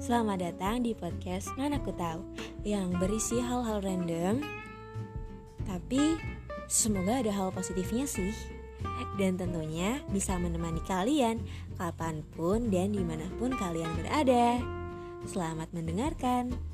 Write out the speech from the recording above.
Selamat datang di podcast Mana aku Tahu yang berisi hal-hal random tapi semoga ada hal positifnya sih dan tentunya bisa menemani kalian kapan pun dan di mana pun kalian berada. Selamat mendengarkan.